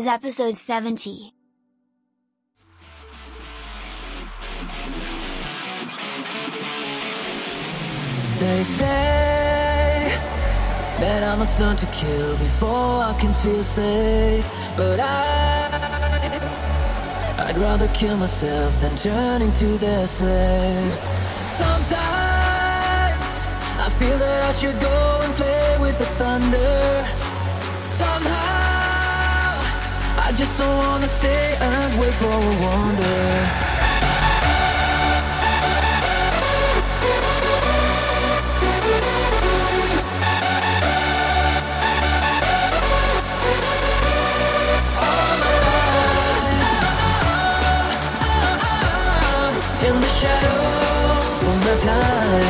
is episode 70. They say that I must learn to kill before I can feel safe. But I, I'd rather kill myself than turn into their slave. Sometimes I feel that I should go and play with the thunder. Somehow I just don't wanna stay and wait for a wonder. in the shadows from the time.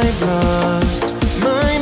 I've lost my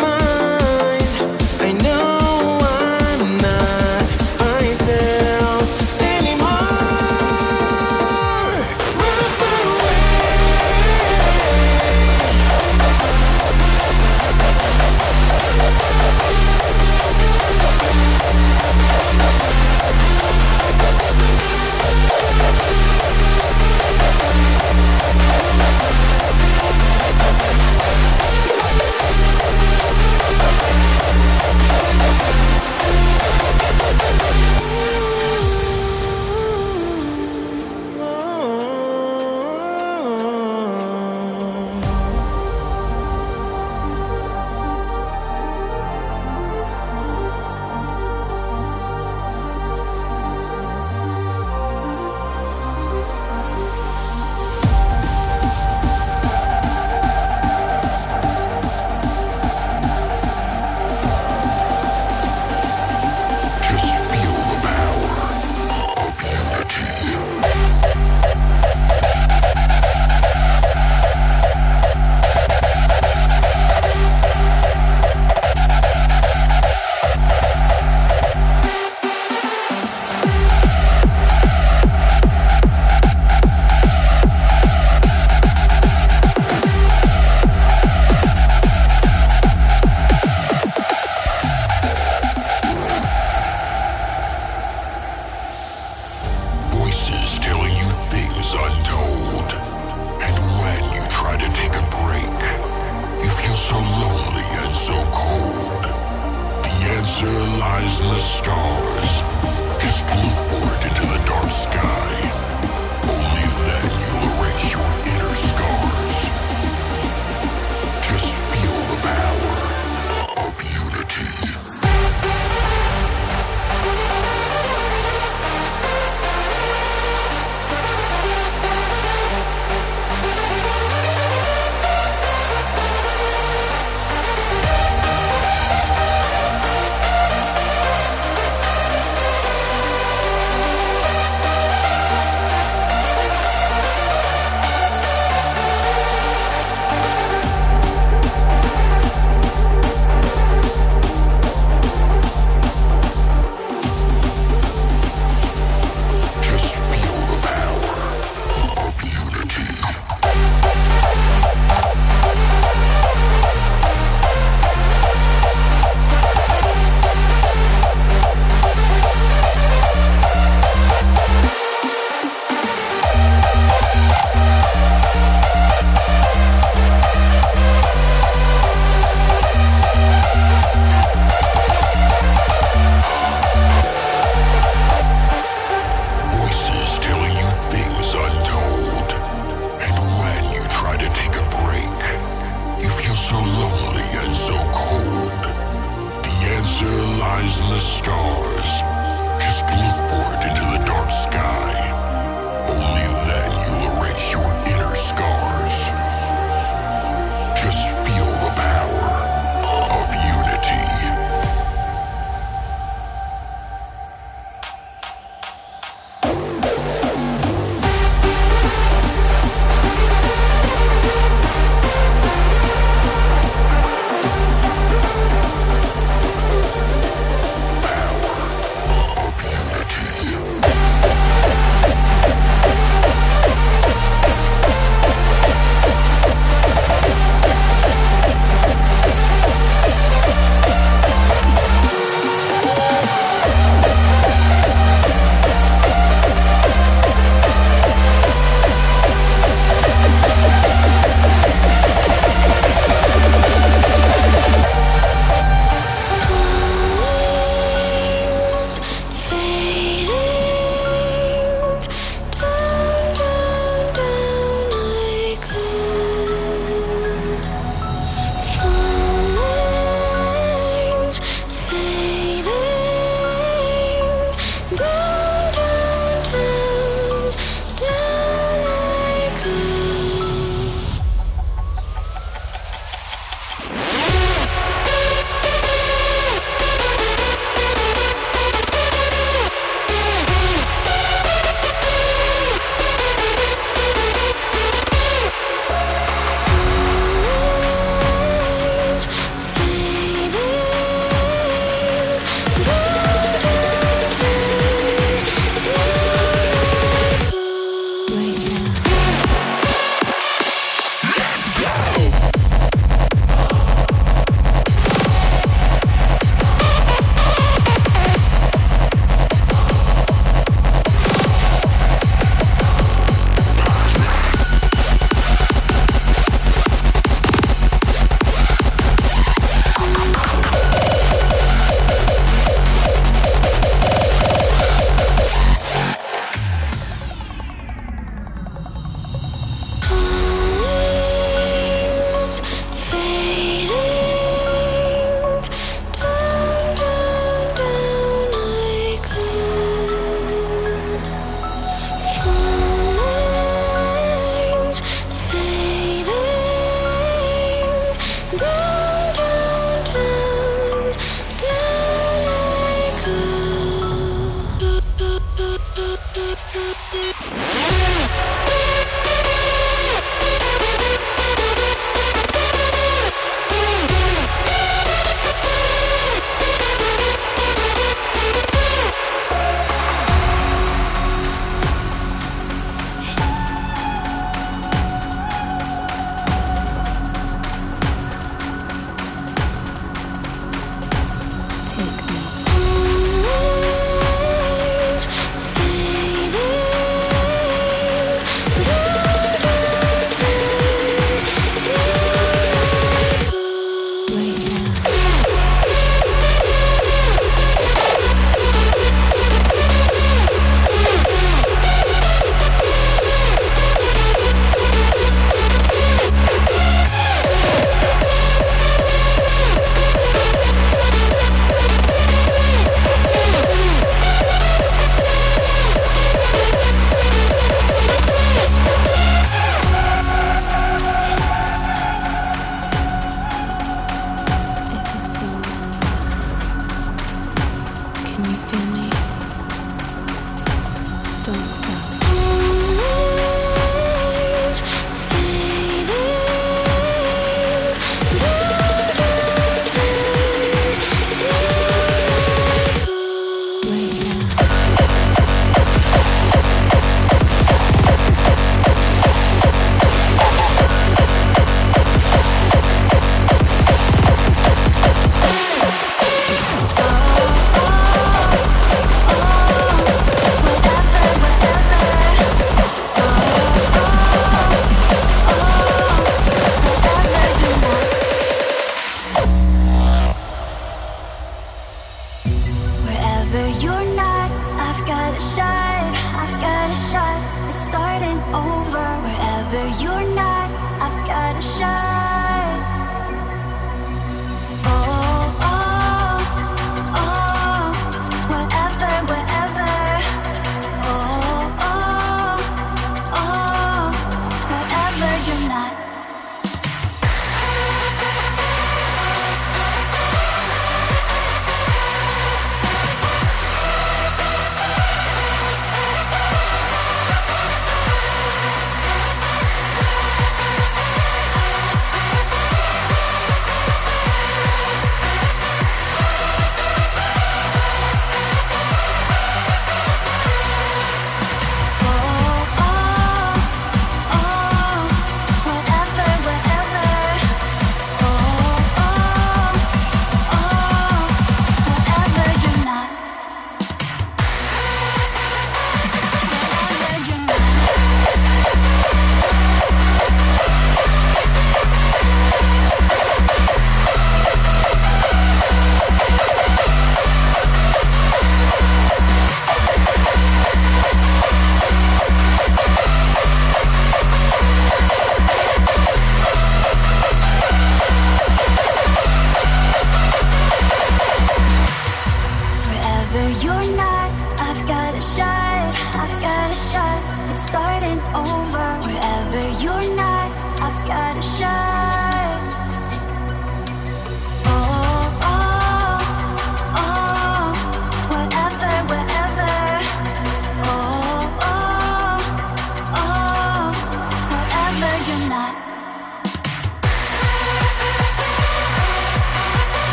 Wherever you're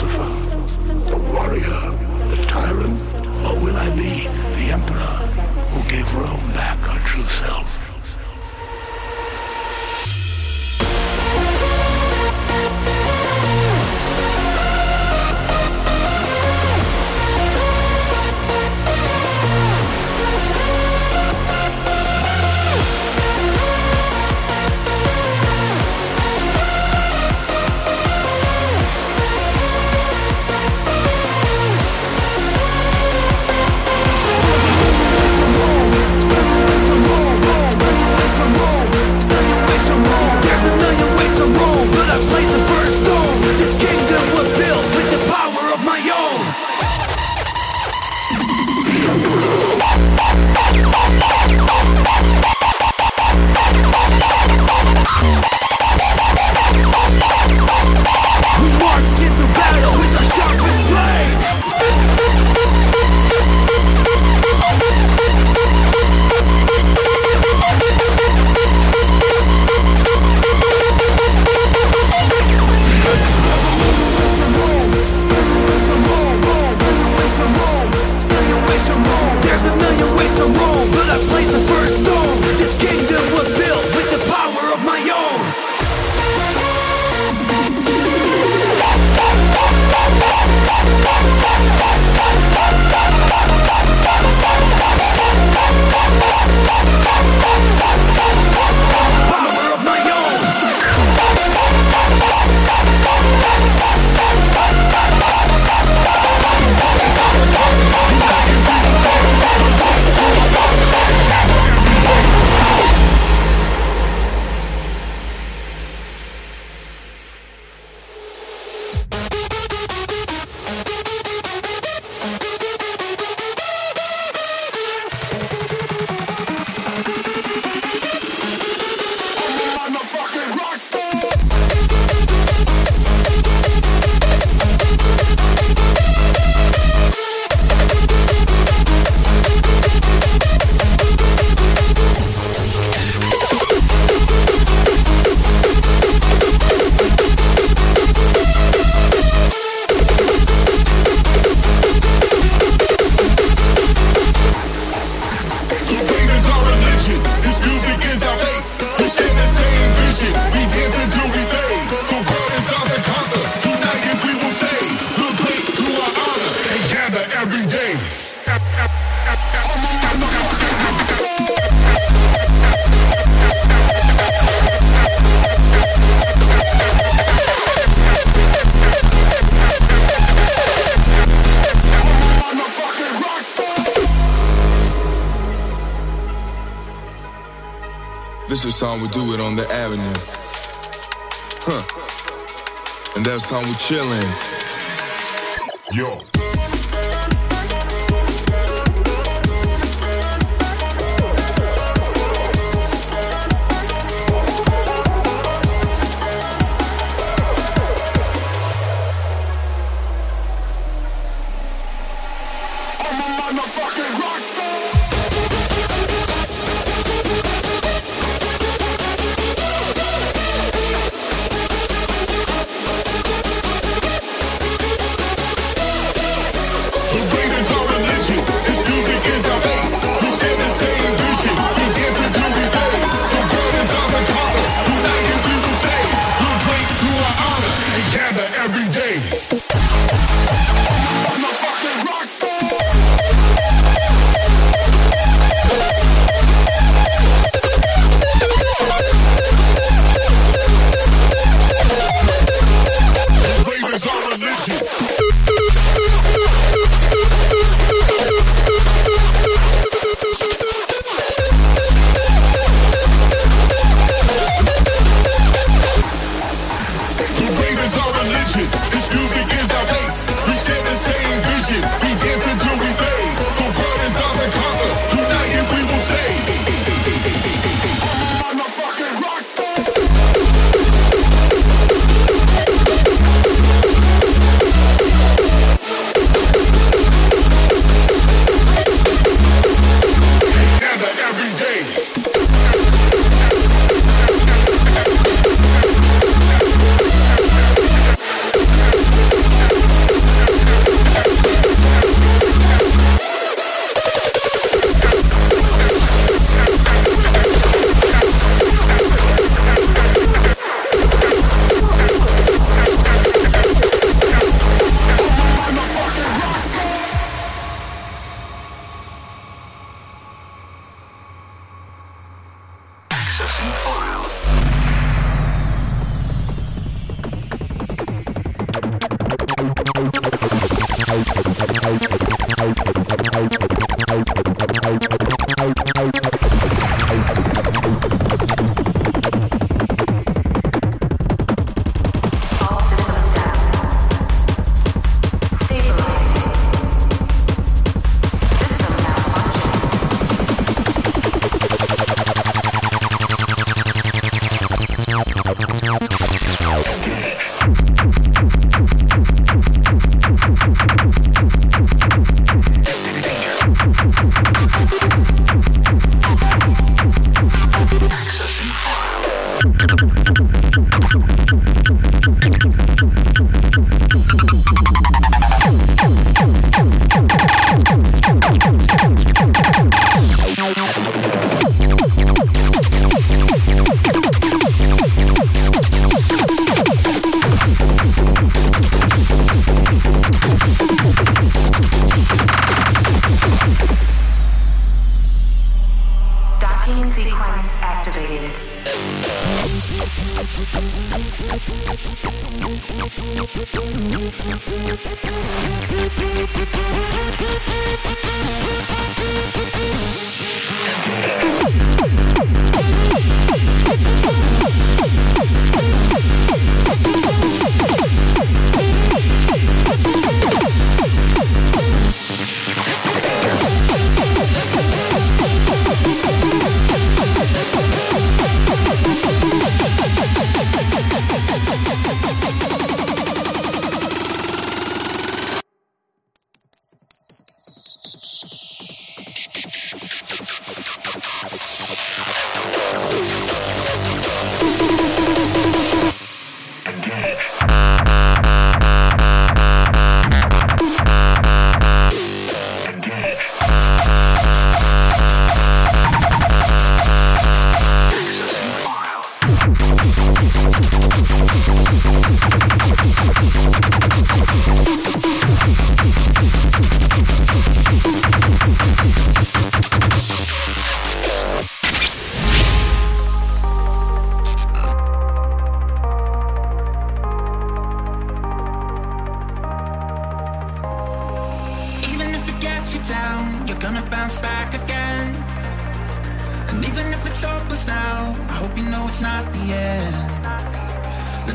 philosopher. we do it on the avenue. Huh. And that's how we chillin'. Yo.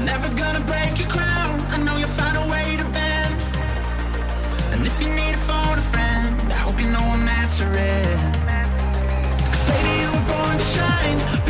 Never gonna break your crown. I know you'll find a way to bend. And if you need phone, a friend, I hope you know I'm. Cause baby, you were born to shine.